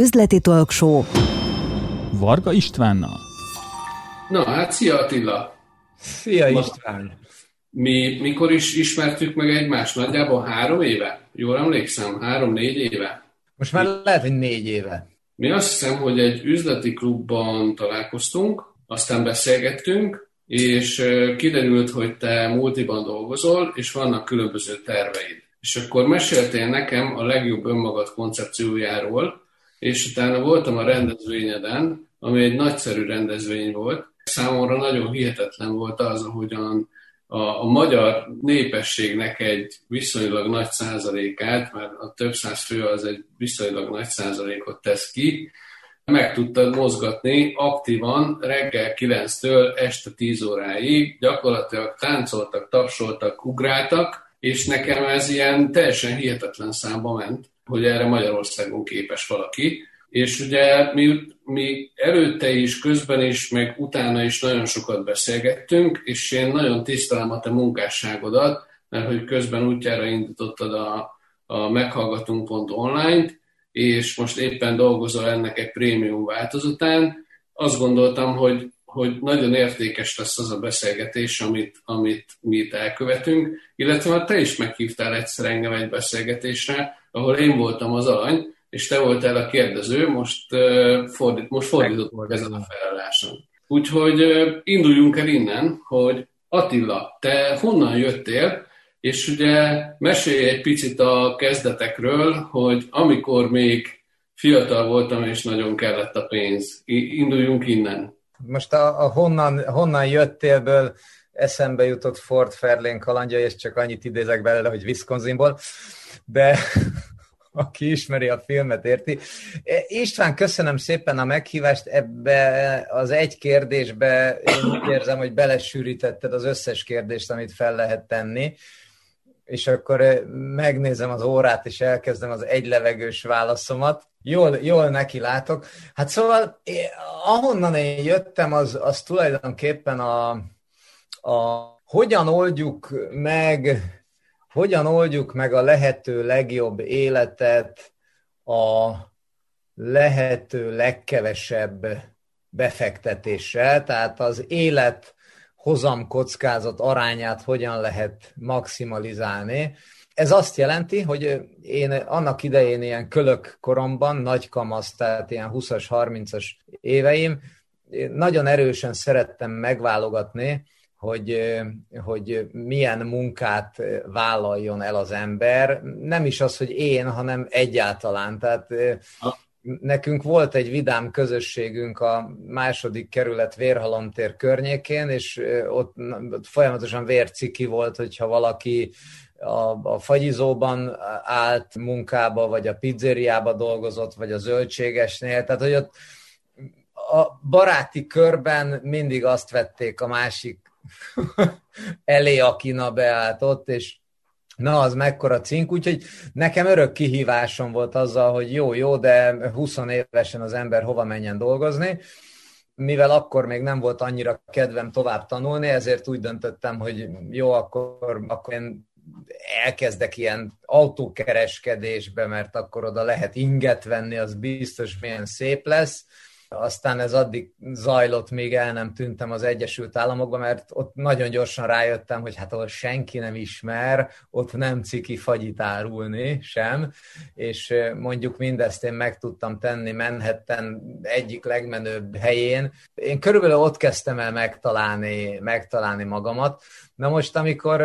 üzleti talkshow Varga Istvánnal. Na hát, szia Attila! Szia István! Mi mikor is ismertük meg egymást? Nagyjából három éve? Jól emlékszem, három-négy éve? Most már lehet, hogy négy éve. Mi azt hiszem, hogy egy üzleti klubban találkoztunk, aztán beszélgettünk, és kiderült, hogy te multiban dolgozol, és vannak különböző terveid. És akkor meséltél nekem a legjobb önmagad koncepciójáról, és utána voltam a rendezvényeden, ami egy nagyszerű rendezvény volt. Számomra nagyon hihetetlen volt az, ahogyan a, a magyar népességnek egy viszonylag nagy százalékát, mert a több száz fő az egy viszonylag nagy százalékot tesz ki, meg tudtad mozgatni aktívan reggel 9-től este 10 óráig, gyakorlatilag táncoltak, tapsoltak, ugráltak, és nekem ez ilyen teljesen hihetetlen számba ment, hogy erre Magyarországon képes valaki. És ugye mi, mi előtte is, közben is, meg utána is nagyon sokat beszélgettünk, és én nagyon tisztelem a te munkásságodat, mert hogy közben útjára indítottad a, a meghallgatunk.online-t, és most éppen dolgozol ennek egy prémium változatán. Azt gondoltam, hogy, hogy nagyon értékes lesz az a beszélgetés, amit, amit mi itt elkövetünk, illetve hát te is meghívtál egyszer engem egy beszélgetésre, ahol én voltam az alany, és te voltál a kérdező, most, fordít, most fordítottuk ezen a felálláson. Úgyhogy induljunk el innen, hogy Attila, te honnan jöttél, és ugye mesélj egy picit a kezdetekről, hogy amikor még fiatal voltam, és nagyon kellett a pénz. Induljunk innen. Most a, a honnan, honnan jöttélből eszembe jutott Ford Fairlane kalandja, és csak annyit idézek belőle, hogy Wisconsinból, de aki ismeri a filmet, érti. E, István, köszönöm szépen a meghívást ebbe az egy kérdésbe. Én úgy érzem, hogy belesűrítetted az összes kérdést, amit fel lehet tenni és akkor eh, megnézem az órát, és elkezdem az egylevegős válaszomat. Jól, jól neki látok. Hát szóval, eh, ahonnan én jöttem, az, az tulajdonképpen a, a hogyan oldjuk meg, hogyan oldjuk meg a lehető legjobb életet a lehető legkevesebb befektetéssel, tehát az élet hozamkockázat arányát hogyan lehet maximalizálni. Ez azt jelenti, hogy én annak idején ilyen kölök koromban, nagy kamasz, tehát ilyen 20-as, 30-as éveim, nagyon erősen szerettem megválogatni, hogy, hogy milyen munkát vállaljon el az ember. Nem is az, hogy én, hanem egyáltalán. Tehát nekünk volt egy vidám közösségünk a második kerület vérhalomtér környékén, és ott, folyamatosan vérciki volt, hogyha valaki a, a fagyizóban állt munkába, vagy a pizzériába dolgozott, vagy a zöldségesnél, tehát hogy ott a baráti körben mindig azt vették a másik elé, aki na beállt és Na, az mekkora cink, úgyhogy nekem örök kihívásom volt azzal, hogy jó, jó, de 20 évesen az ember hova menjen dolgozni, mivel akkor még nem volt annyira kedvem tovább tanulni, ezért úgy döntöttem, hogy jó, akkor, akkor én elkezdek ilyen autókereskedésbe, mert akkor oda lehet inget venni, az biztos milyen szép lesz aztán ez addig zajlott, még el nem tűntem az Egyesült Államokba, mert ott nagyon gyorsan rájöttem, hogy hát ahol senki nem ismer, ott nem ciki fagyit árulni sem, és mondjuk mindezt én meg tudtam tenni Manhattan egyik legmenőbb helyén. Én körülbelül ott kezdtem el megtalálni, megtalálni magamat, Na most, amikor,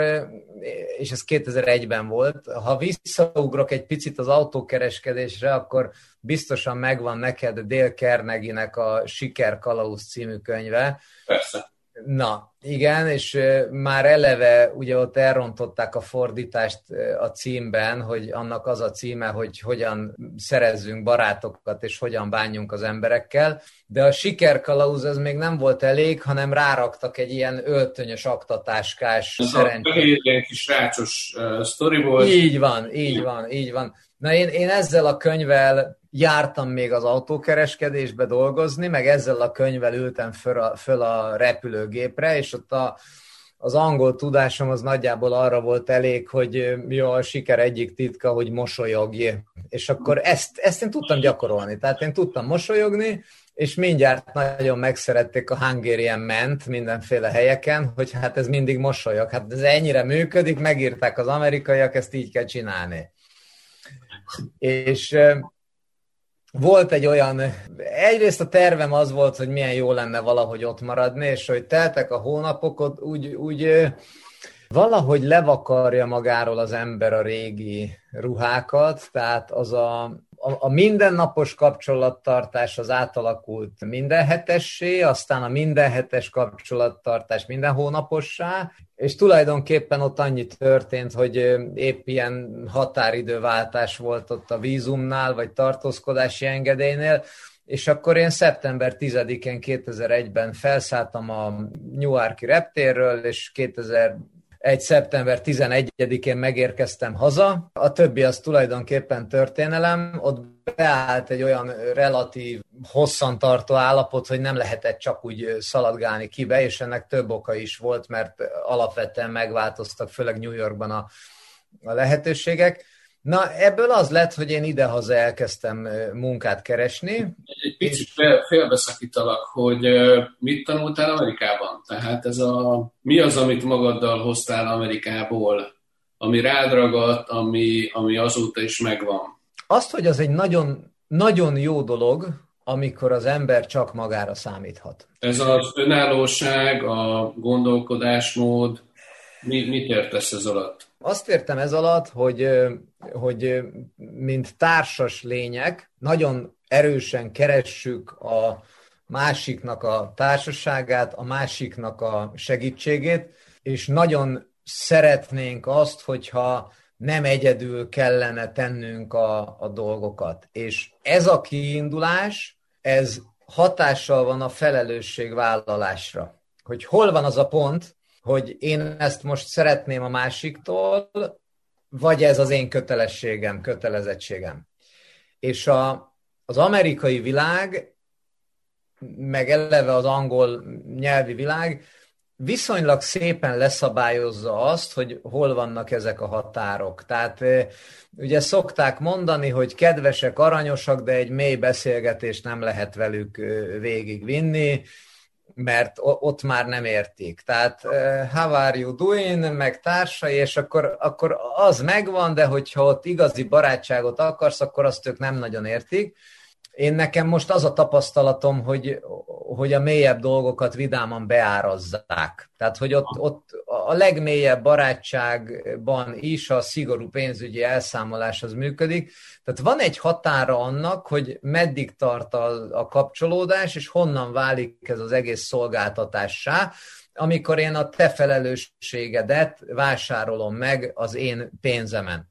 és ez 2001-ben volt, ha visszaugrok egy picit az autókereskedésre, akkor biztosan megvan neked Dale Carnegie-nek a Siker Kalauz című könyve. Persze. Na, igen, és már eleve ugye ott elrontották a fordítást a címben, hogy annak az a címe, hogy hogyan szerezzünk barátokat, és hogyan bánjunk az emberekkel, de a sikerkalauz ez még nem volt elég, hanem ráraktak egy ilyen öltönyös aktatáskás szerencsét. Egy kis rácsos uh, sztori volt. Így van, így van, így van. Na én, én ezzel a könyvvel jártam még az autókereskedésbe dolgozni, meg ezzel a könyvvel ültem föl a, föl a repülőgépre, és ott a, az angol tudásom az nagyjából arra volt elég, hogy jó, a siker egyik titka, hogy mosolyogj. És akkor ezt, ezt én tudtam gyakorolni. Tehát én tudtam mosolyogni, és mindjárt nagyon megszerették a Hungarian ment mindenféle helyeken, hogy hát ez mindig mosolyog. Hát ez ennyire működik, megírták az amerikaiak, ezt így kell csinálni. És volt egy olyan, egyrészt a tervem az volt, hogy milyen jó lenne valahogy ott maradni, és hogy teltek a hónapok, úgy, úgy valahogy levakarja magáról az ember a régi ruhákat, tehát az a, a, a mindennapos kapcsolattartás az átalakult mindenhetessé, aztán a mindenhetes kapcsolattartás minden hónapossá, és tulajdonképpen ott annyi történt, hogy épp ilyen határidőváltás volt ott a vízumnál, vagy tartózkodási engedélynél, és akkor én szeptember 10-én 2001-ben felszálltam a Newarki reptérről, és 2000 egy szeptember 11-én megérkeztem haza, a többi az tulajdonképpen történelem, ott beállt egy olyan relatív hosszantartó állapot, hogy nem lehetett csak úgy szaladgálni kibe, és ennek több oka is volt, mert alapvetően megváltoztak, főleg New Yorkban a, a lehetőségek. Na, ebből az lett, hogy én idehaza elkezdtem munkát keresni. Egy picit fél, félbeszakítalak, hogy mit tanultál Amerikában? Tehát ez a, mi az, amit magaddal hoztál Amerikából, ami rád ragadt, ami, ami azóta is megvan? Azt, hogy az egy nagyon, nagyon jó dolog, amikor az ember csak magára számíthat. Ez az önállóság, a gondolkodásmód, mi, mit értesz ez alatt? Azt értem ez alatt, hogy, hogy mint társas lények nagyon erősen keressük a másiknak a társaságát, a másiknak a segítségét, és nagyon szeretnénk azt, hogyha nem egyedül kellene tennünk a, a dolgokat. És ez a kiindulás, ez hatással van a felelősségvállalásra. Hogy hol van az a pont, hogy én ezt most szeretném a másiktól, vagy ez az én kötelességem, kötelezettségem. És a, az amerikai világ, meg eleve az angol nyelvi világ viszonylag szépen leszabályozza azt, hogy hol vannak ezek a határok. Tehát ugye szokták mondani, hogy kedvesek, aranyosak, de egy mély beszélgetést nem lehet velük végigvinni, mert ott már nem értik. Tehát how are you doing, meg társai, és akkor, akkor az megvan, de hogyha ott igazi barátságot akarsz, akkor azt ők nem nagyon értik. Én nekem most az a tapasztalatom, hogy, hogy a mélyebb dolgokat vidáman beárazzák. Tehát, hogy ott, ott a legmélyebb barátságban is a szigorú pénzügyi elszámolás az működik. Tehát van egy határa annak, hogy meddig tart a, a kapcsolódás, és honnan válik ez az egész szolgáltatássá, amikor én a te felelősségedet vásárolom meg az én pénzemen.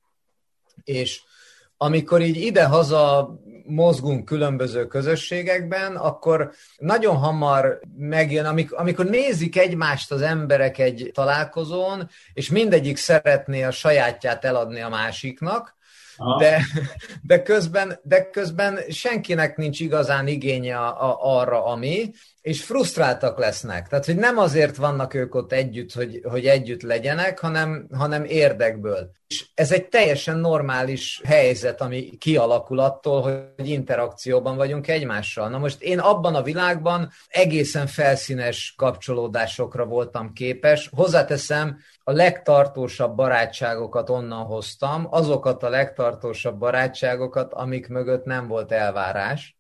És amikor így ide-haza mozgunk különböző közösségekben, akkor nagyon hamar megjön, amikor, nézik egymást az emberek egy találkozón, és mindegyik szeretné a sajátját eladni a másiknak, de, de, közben, de közben senkinek nincs igazán igénye a, a, arra, ami, és frusztráltak lesznek. Tehát, hogy nem azért vannak ők ott együtt, hogy, hogy együtt legyenek, hanem, hanem érdekből. És ez egy teljesen normális helyzet, ami kialakul attól, hogy interakcióban vagyunk egymással. Na most én abban a világban egészen felszínes kapcsolódásokra voltam képes. Hozzáteszem, a legtartósabb barátságokat onnan hoztam, azokat a legtartósabb barátságokat, amik mögött nem volt elvárás.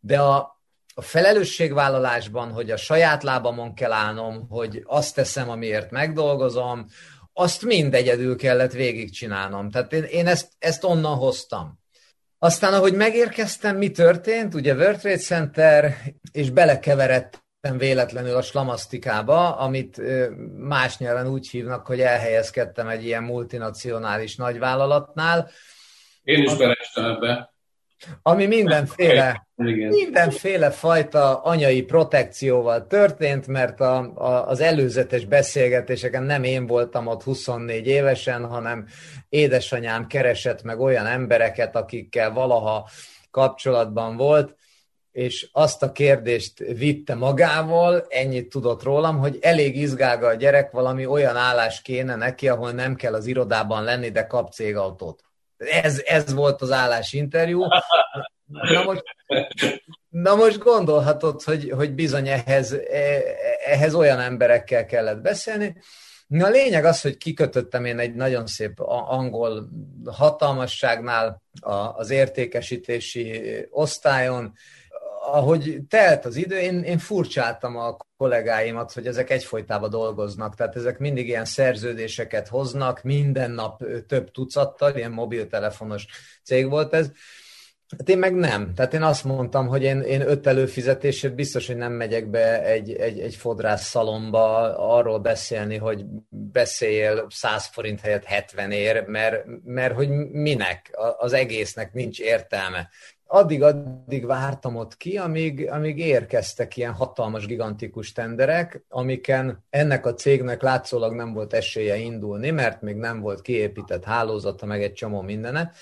De a, a felelősségvállalásban, hogy a saját lábamon kell állnom, hogy azt teszem, amiért megdolgozom, azt mind egyedül kellett végigcsinálnom. Tehát én, én ezt, ezt onnan hoztam. Aztán, ahogy megérkeztem, mi történt? Ugye World Trade Center, és belekeveredtem véletlenül a slamasztikába, amit más nyelven úgy hívnak, hogy elhelyezkedtem egy ilyen multinacionális nagyvállalatnál. Én is beleestem ebbe. Ami mindenféle, mindenféle fajta anyai protekcióval történt, mert a, a, az előzetes beszélgetéseken nem én voltam ott 24 évesen, hanem édesanyám keresett meg olyan embereket, akikkel valaha kapcsolatban volt, és azt a kérdést vitte magával, ennyit tudott rólam, hogy elég izgálga a gyerek, valami olyan állás kéne neki, ahol nem kell az irodában lenni, de kap cégautót. Ez, ez volt az állásinterjú. Na most, na most gondolhatod, hogy, hogy bizony ehhez, e, ehhez olyan emberekkel kellett beszélni. A lényeg az, hogy kikötöttem én egy nagyon szép angol hatalmasságnál az értékesítési osztályon, ahogy telt az idő, én, én furcsáltam a kollégáimat, hogy ezek egyfolytában dolgoznak, tehát ezek mindig ilyen szerződéseket hoznak, minden nap több tucattal, ilyen mobiltelefonos cég volt ez, Hát én meg nem. Tehát én azt mondtam, hogy én, én öt előfizetését biztos, hogy nem megyek be egy, egy, egy fodrász szalomba arról beszélni, hogy beszéljél 100 forint helyett 70 ér, mert, mert hogy minek? Az egésznek nincs értelme addig-addig vártam ott ki, amíg, amíg érkeztek ilyen hatalmas, gigantikus tenderek, amiken ennek a cégnek látszólag nem volt esélye indulni, mert még nem volt kiépített hálózata, meg egy csomó mindene,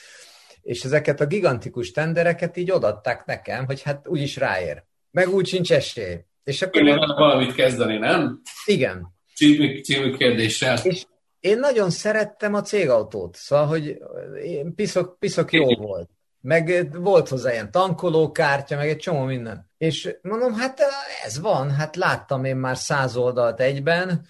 és ezeket a gigantikus tendereket így odatták nekem, hogy hát úgyis ráér. Meg úgy sincs esély. És akkor én van valamit kezdeni, nem? Igen. Című, című kérdéssel. És én nagyon szerettem a cégautót, szóval, hogy piszok, piszok jó volt meg volt hozzá ilyen tankolókártya, meg egy csomó minden. És mondom, hát ez van, hát láttam én már száz oldalt egyben,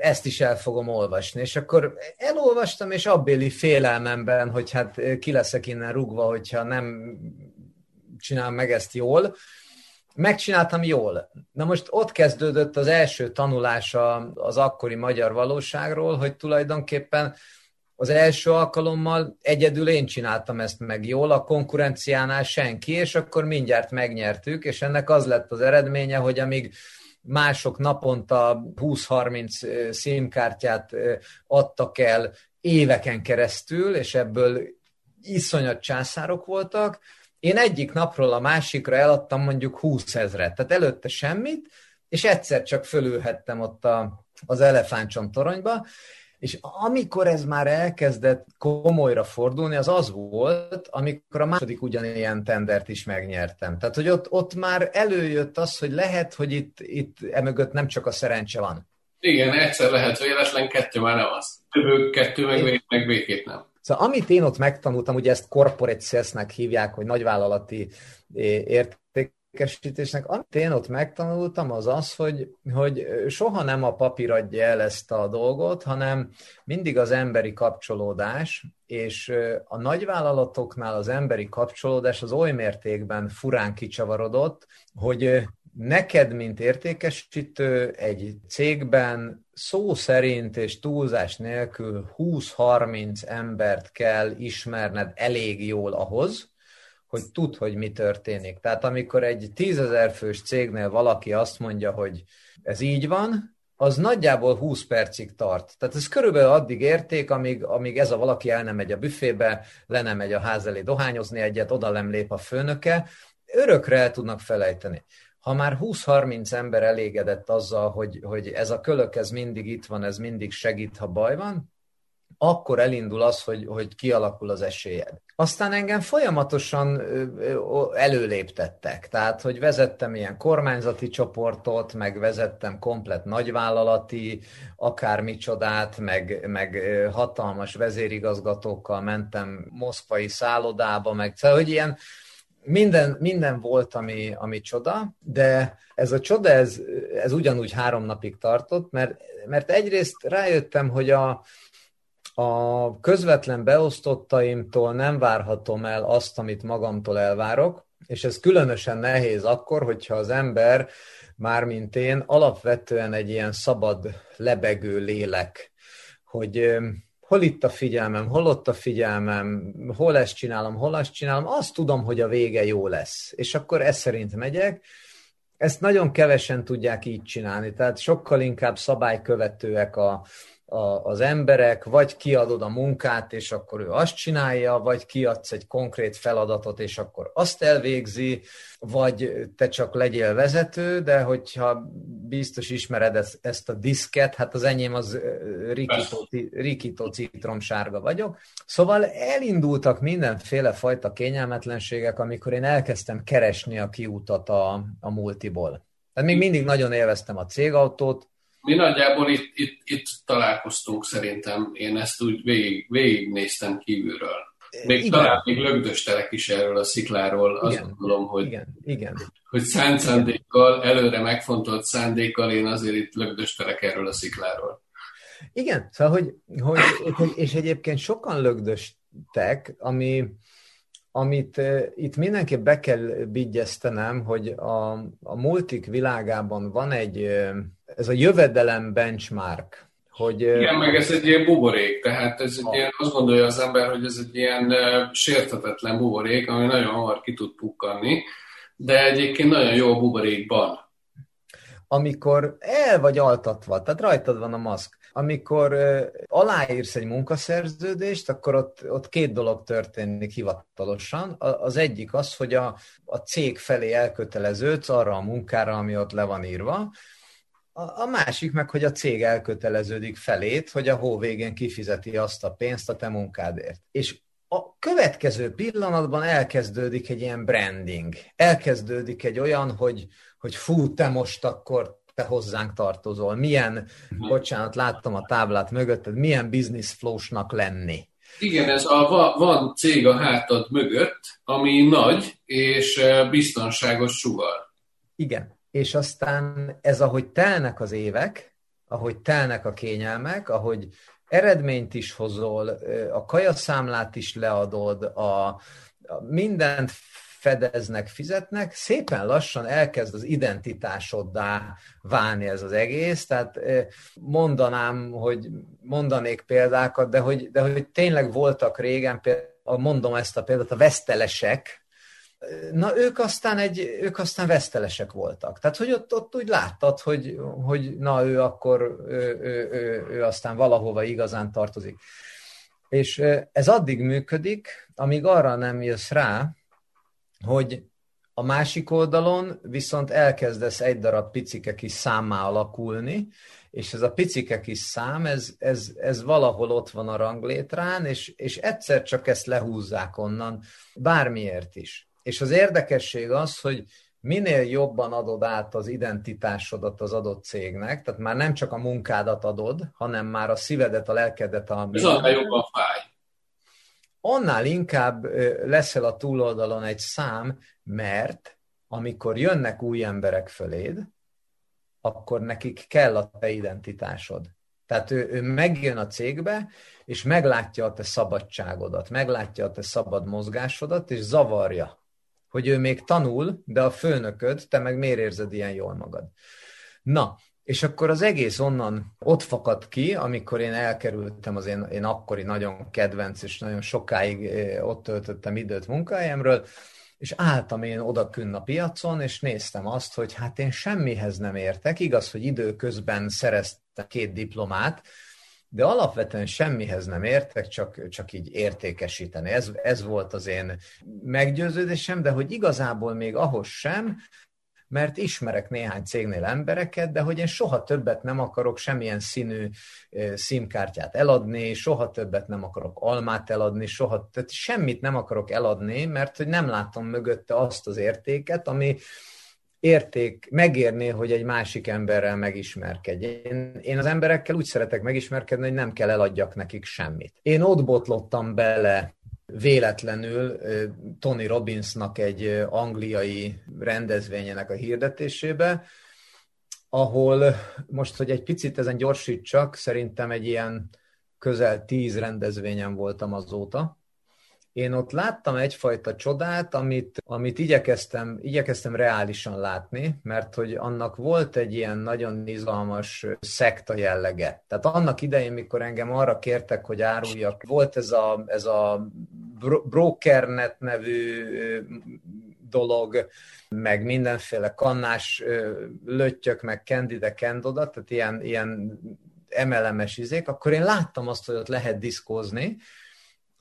ezt is el fogom olvasni. És akkor elolvastam, és abbéli félelmemben, hogy hát ki leszek innen rugva, hogyha nem csinálom meg ezt jól, megcsináltam jól. Na most ott kezdődött az első tanulása az akkori magyar valóságról, hogy tulajdonképpen az első alkalommal egyedül én csináltam ezt meg jól, a konkurenciánál senki, és akkor mindjárt megnyertük, és ennek az lett az eredménye, hogy amíg mások naponta 20-30 színkártyát adtak el éveken keresztül, és ebből iszonyat császárok voltak, én egyik napról a másikra eladtam mondjuk 20 ezret, tehát előtte semmit, és egyszer csak fölülhettem ott a, az elefántcsont toronyba, és amikor ez már elkezdett komolyra fordulni, az az volt, amikor a második ugyanilyen tendert is megnyertem. Tehát, hogy ott, ott már előjött az, hogy lehet, hogy itt, itt emögött nem csak a szerencse van. Igen, egyszer lehet véletlen, kettő már nem az. Többő, kettő meg, Én... meg végét nem. Szóval amit én ott megtanultam, ugye ezt corporate salesnek hívják, hogy nagyvállalati érték értékesítésnek, amit én ott megtanultam, az az, hogy, hogy soha nem a papír adja el ezt a dolgot, hanem mindig az emberi kapcsolódás, és a nagyvállalatoknál az emberi kapcsolódás az oly mértékben furán kicsavarodott, hogy neked, mint értékesítő egy cégben szó szerint és túlzás nélkül 20-30 embert kell ismerned elég jól ahhoz, hogy tud, hogy mi történik. Tehát amikor egy tízezer fős cégnél valaki azt mondja, hogy ez így van, az nagyjából 20 percig tart. Tehát ez körülbelül addig érték, amíg, amíg ez a valaki el nem megy a büfébe, le nem megy a ház elé dohányozni egyet, oda nem lép a főnöke, örökre el tudnak felejteni. Ha már 20-30 ember elégedett azzal, hogy, hogy ez a kölök, ez mindig itt van, ez mindig segít, ha baj van, akkor elindul az, hogy, hogy kialakul az esélyed. Aztán engem folyamatosan előléptettek, tehát, hogy vezettem ilyen kormányzati csoportot, meg vezettem komplet nagyvállalati, akármicsodát, meg, meg hatalmas vezérigazgatókkal mentem moszkvai szállodába, meg szóval, hogy ilyen minden, minden volt, ami, ami csoda, de ez a csoda, ez, ez ugyanúgy három napig tartott, mert, mert egyrészt rájöttem, hogy a, a közvetlen beosztottaimtól nem várhatom el azt, amit magamtól elvárok, és ez különösen nehéz akkor, hogyha az ember, mármint én, alapvetően egy ilyen szabad, lebegő lélek, hogy hol itt a figyelmem, hol ott a figyelmem, hol ezt csinálom, hol azt csinálom, azt tudom, hogy a vége jó lesz. És akkor ez szerint megyek. Ezt nagyon kevesen tudják így csinálni, tehát sokkal inkább szabálykövetőek a, a, az emberek, vagy kiadod a munkát, és akkor ő azt csinálja, vagy kiadsz egy konkrét feladatot, és akkor azt elvégzi, vagy te csak legyél vezető, de hogyha biztos ismered ezt, a diszket, hát az enyém az rikító, rikító citromsárga vagyok. Szóval elindultak mindenféle fajta kényelmetlenségek, amikor én elkezdtem keresni a kiutat a, a multiból. Tehát még mindig nagyon élveztem a cégautót, mi nagyjából itt, itt, itt találkoztunk szerintem, én ezt úgy végig, végignéztem kívülről. Még igen. talán még lögdöstelek is erről a szikláról, azt igen. gondolom, hogy, igen. Igen. hogy szánt szándékkal, előre megfontolt szándékkal én azért itt lögdöstelek erről a szikláról. Igen, szóval, hogy, hogy, és egyébként sokan lögdöstek, ami, amit itt mindenképp be kell bigyeztenem, hogy a, a multik világában van egy, ez a jövedelem benchmark, hogy... Igen, meg ez egy ilyen buborék, tehát ez egy ilyen, azt gondolja az ember, hogy ez egy ilyen sérthetetlen buborék, ami nagyon hamar ki tud pukkanni, de egyébként nagyon jó a buborékban. Amikor el vagy altatva, tehát rajtad van a maszk, amikor aláírsz egy munkaszerződést, akkor ott, ott két dolog történik hivatalosan. Az egyik az, hogy a, a cég felé elköteleződsz arra a munkára, ami ott le van írva, a másik meg, hogy a cég elköteleződik felét, hogy a hó végén kifizeti azt a pénzt a te munkádért. És a következő pillanatban elkezdődik egy ilyen branding. Elkezdődik egy olyan, hogy, hogy fú, te most akkor te hozzánk tartozol. Milyen, uh-huh. bocsánat, láttam a táblát mögötted, milyen business flow-snak lenni. Igen, ez a, van cég a hátad mögött, ami nagy és biztonságos sugal. Igen, és aztán ez, ahogy telnek az évek, ahogy telnek a kényelmek, ahogy eredményt is hozol, a kajaszámlát is leadod, a, a mindent fedeznek, fizetnek, szépen lassan elkezd az identitásoddá válni ez az egész, tehát mondanám, hogy mondanék példákat, de hogy, de hogy tényleg voltak régen, például, mondom ezt a példát, a vesztelesek, na ők aztán, egy, ők aztán vesztelesek voltak. Tehát, hogy ott, ott úgy láttad, hogy, hogy na ő akkor, ő, ő, ő, ő aztán valahova igazán tartozik. És ez addig működik, amíg arra nem jössz rá, hogy a másik oldalon viszont elkezdesz egy darab picike kis számmá alakulni, és ez a picike kis szám, ez, ez, ez valahol ott van a ranglétrán, és, és egyszer csak ezt lehúzzák onnan, bármiért is. És az érdekesség az, hogy minél jobban adod át az identitásodat az adott cégnek, tehát már nem csak a munkádat adod, hanem már a szívedet, a lelkedet, a... Ez annál jobban fáj. Annál inkább leszel a túloldalon egy szám, mert amikor jönnek új emberek föléd, akkor nekik kell a te identitásod. Tehát ő, ő megjön a cégbe, és meglátja a te szabadságodat, meglátja a te szabad mozgásodat, és zavarja hogy ő még tanul, de a főnököd, te meg miért érzed ilyen jól magad. Na, és akkor az egész onnan ott fakad ki, amikor én elkerültem az én, én akkori nagyon kedvenc, és nagyon sokáig eh, ott töltöttem időt munkahelyemről, és álltam én odakünn a piacon, és néztem azt, hogy hát én semmihez nem értek. Igaz, hogy időközben szereztem két diplomát, de alapvetően semmihez nem értek, csak, csak így értékesíteni. Ez, ez volt az én meggyőződésem, de hogy igazából még ahhoz sem, mert ismerek néhány cégnél embereket, de hogy én soha többet nem akarok semmilyen színű színkártyát eladni, soha többet nem akarok almát eladni, soha, tehát semmit nem akarok eladni, mert hogy nem látom mögötte azt az értéket, ami, érték, megérné, hogy egy másik emberrel megismerkedj. Én, én az emberekkel úgy szeretek megismerkedni, hogy nem kell eladjak nekik semmit. Én ott botlottam bele véletlenül Tony Robbinsnak egy angliai rendezvényének a hirdetésébe, ahol most, hogy egy picit ezen gyorsítsak, szerintem egy ilyen közel tíz rendezvényen voltam azóta, én ott láttam egyfajta csodát, amit, amit igyekeztem, igyekeztem reálisan látni, mert hogy annak volt egy ilyen nagyon izgalmas szekta jellege. Tehát annak idején, mikor engem arra kértek, hogy áruljak, volt ez a, ez a brokernet nevű dolog, meg mindenféle kannás löttyök, meg candide candoda, tehát ilyen, ilyen emelemes izék, akkor én láttam azt, hogy ott lehet diszkózni.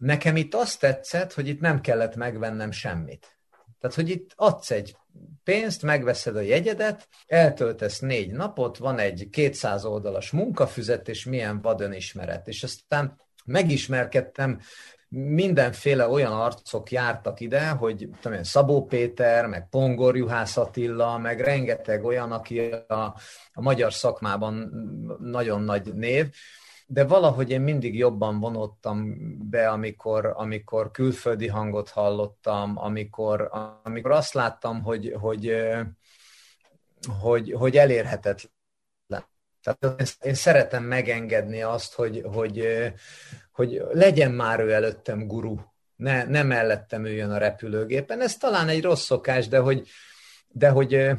Nekem itt azt tetszett, hogy itt nem kellett megvennem semmit. Tehát, hogy itt adsz egy pénzt, megveszed a jegyedet, eltöltesz négy napot, van egy 200 oldalas munkafüzet, és milyen vadönismeret. És aztán megismerkedtem mindenféle olyan arcok jártak ide, hogy tudom én, Szabó Péter, meg Pongor Juhász Attila, meg rengeteg olyan, aki a, a magyar szakmában nagyon nagy név, de valahogy én mindig jobban vonottam be, amikor, amikor külföldi hangot hallottam, amikor, amikor azt láttam, hogy, hogy, hogy, hogy elérhetetlen. Tehát én szeretem megengedni azt, hogy, hogy, hogy legyen már ő előttem guru, ne, ne mellettem üljön a repülőgépen. Ez talán egy rossz szokás, de hogy, de hogy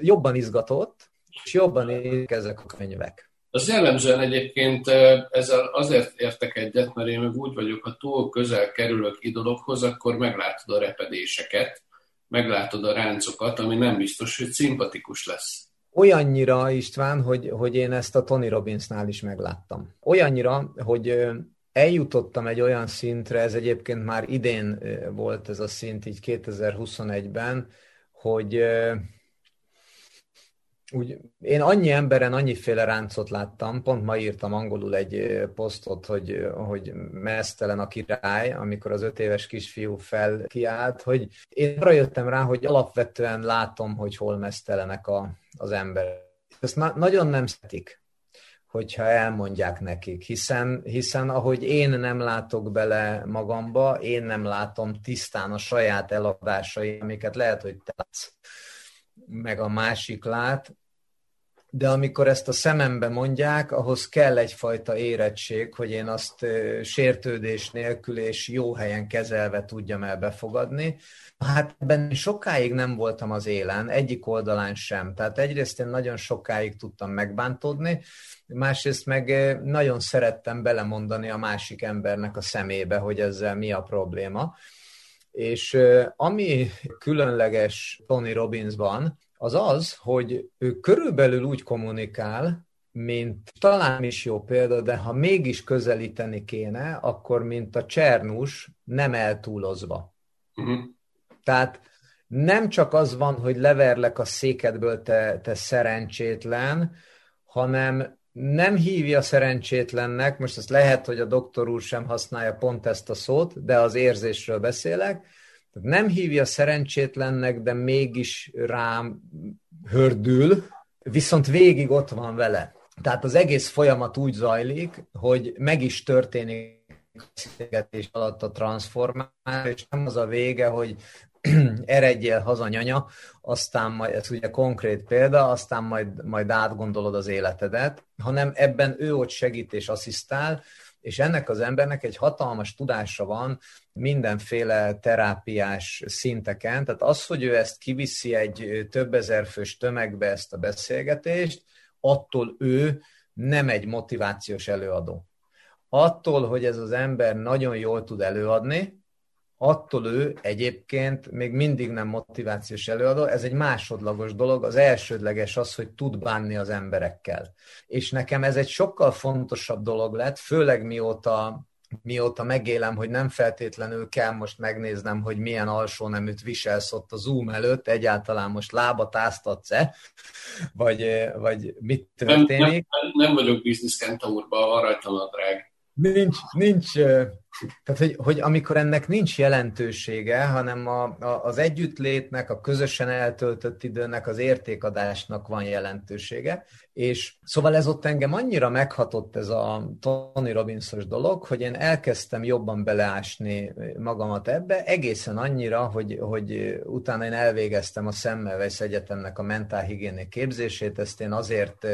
jobban izgatott, és jobban ezek a könyvek. Az jellemzően egyébként ezzel azért értek egyet, mert én úgy vagyok, ha túl közel kerülök idolokhoz, akkor meglátod a repedéseket, meglátod a ráncokat, ami nem biztos, hogy szimpatikus lesz. Olyannyira, István, hogy, hogy én ezt a Tony Robbinsnál is megláttam. Olyannyira, hogy eljutottam egy olyan szintre, ez egyébként már idén volt ez a szint, így 2021-ben, hogy úgy, én annyi emberen annyiféle ráncot láttam, pont ma írtam angolul egy posztot, hogy, hogy mesztelen a király, amikor az öt éves kisfiú felkiált, hogy én arra jöttem rá, hogy alapvetően látom, hogy hol mesztelenek a, az emberek. Ezt na- nagyon nem szeretik hogyha elmondják nekik, hiszen, hiszen ahogy én nem látok bele magamba, én nem látom tisztán a saját eladásai, amiket lehet, hogy te látsz, meg a másik lát, de amikor ezt a szemembe mondják, ahhoz kell egyfajta érettség, hogy én azt sértődés nélkül és jó helyen kezelve tudjam el befogadni. Hát ebben sokáig nem voltam az élen, egyik oldalán sem. Tehát egyrészt én nagyon sokáig tudtam megbántódni, másrészt meg nagyon szerettem belemondani a másik embernek a szemébe, hogy ezzel mi a probléma. És ami különleges Tony Robbinsban, az az, hogy ő körülbelül úgy kommunikál, mint talán is jó példa, de ha mégis közelíteni kéne, akkor mint a Csernus nem eltúlozva. Uh-huh. Tehát nem csak az van, hogy leverlek a székedből, te, te szerencsétlen, hanem nem hívja szerencsétlennek, most ezt lehet, hogy a doktor úr sem használja pont ezt a szót, de az érzésről beszélek, tehát nem hívja szerencsétlennek, de mégis rám hördül, viszont végig ott van vele. Tehát az egész folyamat úgy zajlik, hogy meg is történik beszélgetés alatt a transformál, és nem az a vége, hogy eredjél haza nyanya, aztán majd, ez ugye konkrét példa, aztán majd, majd átgondolod az életedet, hanem ebben ő ott segít és asszisztál, és ennek az embernek egy hatalmas tudása van mindenféle terápiás szinteken, tehát az, hogy ő ezt kiviszi egy több ezer fős tömegbe ezt a beszélgetést, attól ő nem egy motivációs előadó. Attól, hogy ez az ember nagyon jól tud előadni, attól ő egyébként még mindig nem motivációs előadó, ez egy másodlagos dolog, az elsődleges az, hogy tud bánni az emberekkel. És nekem ez egy sokkal fontosabb dolog lett, főleg mióta mióta megélem, hogy nem feltétlenül kell most megnéznem, hogy milyen alsó neműt viselsz ott a Zoom előtt, egyáltalán most lábat áztatsz-e, vagy, vagy mit történik. Nem, nem, nem vagyok bizniszkentaurban, rajtam a drág. Nincs, nincs, tehát, hogy, hogy amikor ennek nincs jelentősége, hanem a, a, az együttlétnek, a közösen eltöltött időnek, az értékadásnak van jelentősége. És szóval ez ott engem annyira meghatott ez a Tony Robbinsos dolog, hogy én elkezdtem jobban beleásni magamat ebbe, egészen annyira, hogy, hogy utána én elvégeztem a Semmelweis Egyetemnek a mentálhigiénik képzését, ezt én azért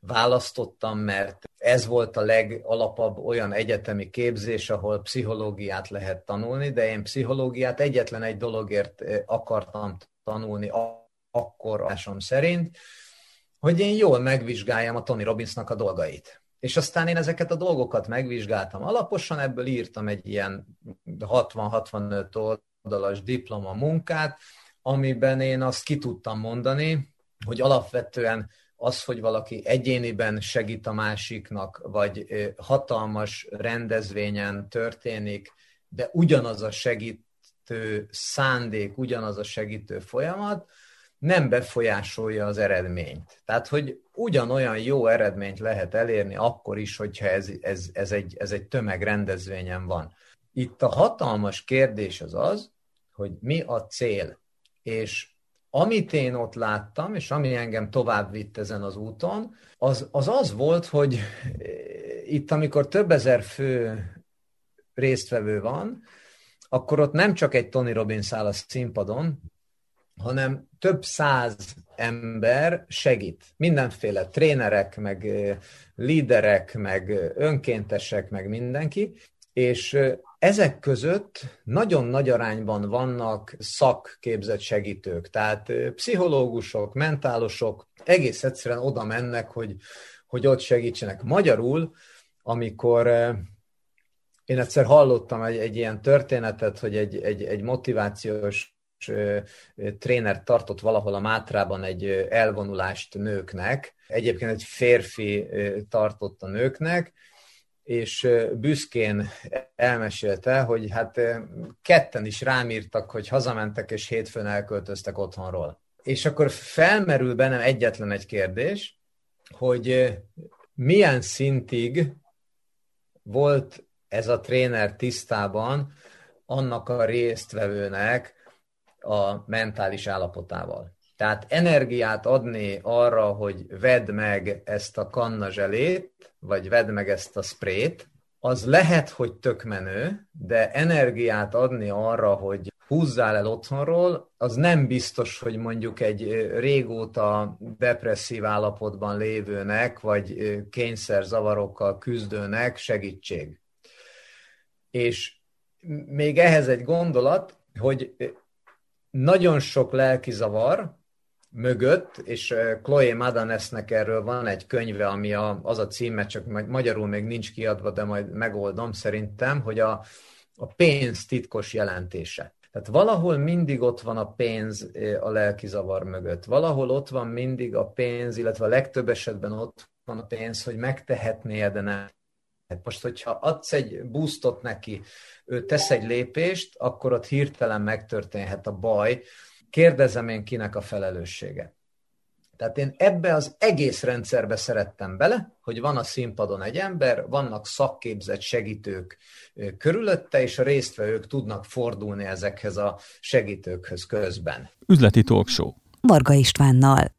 választottam, mert ez volt a legalapabb olyan egyetemi képzés, ahol pszichológiát lehet tanulni, de én pszichológiát egyetlen egy dologért akartam tanulni akkor asom szerint, hogy én jól megvizsgáljam a Tony Robbinsnak a dolgait. És aztán én ezeket a dolgokat megvizsgáltam alaposan, ebből írtam egy ilyen 60-65 oldalas diploma munkát, amiben én azt ki tudtam mondani, hogy alapvetően az, hogy valaki egyéniben segít a másiknak, vagy hatalmas rendezvényen történik, de ugyanaz a segítő szándék, ugyanaz a segítő folyamat, nem befolyásolja az eredményt. Tehát, hogy ugyanolyan jó eredményt lehet elérni akkor is, hogyha ez, ez, ez, egy, ez egy tömegrendezvényen van. Itt a hatalmas kérdés az az, hogy mi a cél. És amit én ott láttam, és ami engem tovább vitt ezen az úton, az az, az volt, hogy itt, amikor több ezer fő résztvevő van, akkor ott nem csak egy Tony Robbins áll a színpadon, hanem több száz ember segít. Mindenféle trénerek, meg líderek, meg önkéntesek, meg mindenki, és ezek között nagyon nagy arányban vannak szakképzett segítők, tehát pszichológusok, mentálosok egész egyszerűen oda mennek, hogy, hogy ott segítsenek. Magyarul, amikor én egyszer hallottam egy, egy ilyen történetet, hogy egy, egy, egy motivációs tréner tartott valahol a Mátrában egy elvonulást nőknek, egyébként egy férfi tartott a nőknek, és büszkén elmesélte, hogy hát ketten is rámírtak, hogy hazamentek, és hétfőn elköltöztek otthonról. És akkor felmerül bennem egyetlen egy kérdés, hogy milyen szintig volt ez a tréner tisztában annak a résztvevőnek a mentális állapotával. Tehát energiát adni arra, hogy vedd meg ezt a kanna zselét, vagy vedd meg ezt a sprét, az lehet, hogy tök menő, de energiát adni arra, hogy húzzál el otthonról, az nem biztos, hogy mondjuk egy régóta depresszív állapotban lévőnek, vagy kényszerzavarokkal küzdőnek segítség. És még ehhez egy gondolat, hogy nagyon sok lelki zavar, mögött, és Chloe Madanesnek erről van egy könyve, ami a, az a címe, csak magyarul még nincs kiadva, de majd megoldom szerintem, hogy a, a pénz titkos jelentése. Tehát valahol mindig ott van a pénz a lelki zavar mögött. Valahol ott van mindig a pénz, illetve a legtöbb esetben ott van a pénz, hogy megtehetné de nem. Most, hogyha adsz egy boostot neki, ő tesz egy lépést, akkor ott hirtelen megtörténhet a baj, kérdezem én kinek a felelőssége. Tehát én ebbe az egész rendszerbe szerettem bele, hogy van a színpadon egy ember, vannak szakképzett segítők körülötte, és a résztvevők tudnak fordulni ezekhez a segítőkhöz közben. Üzleti Talkshow. Varga Istvánnal.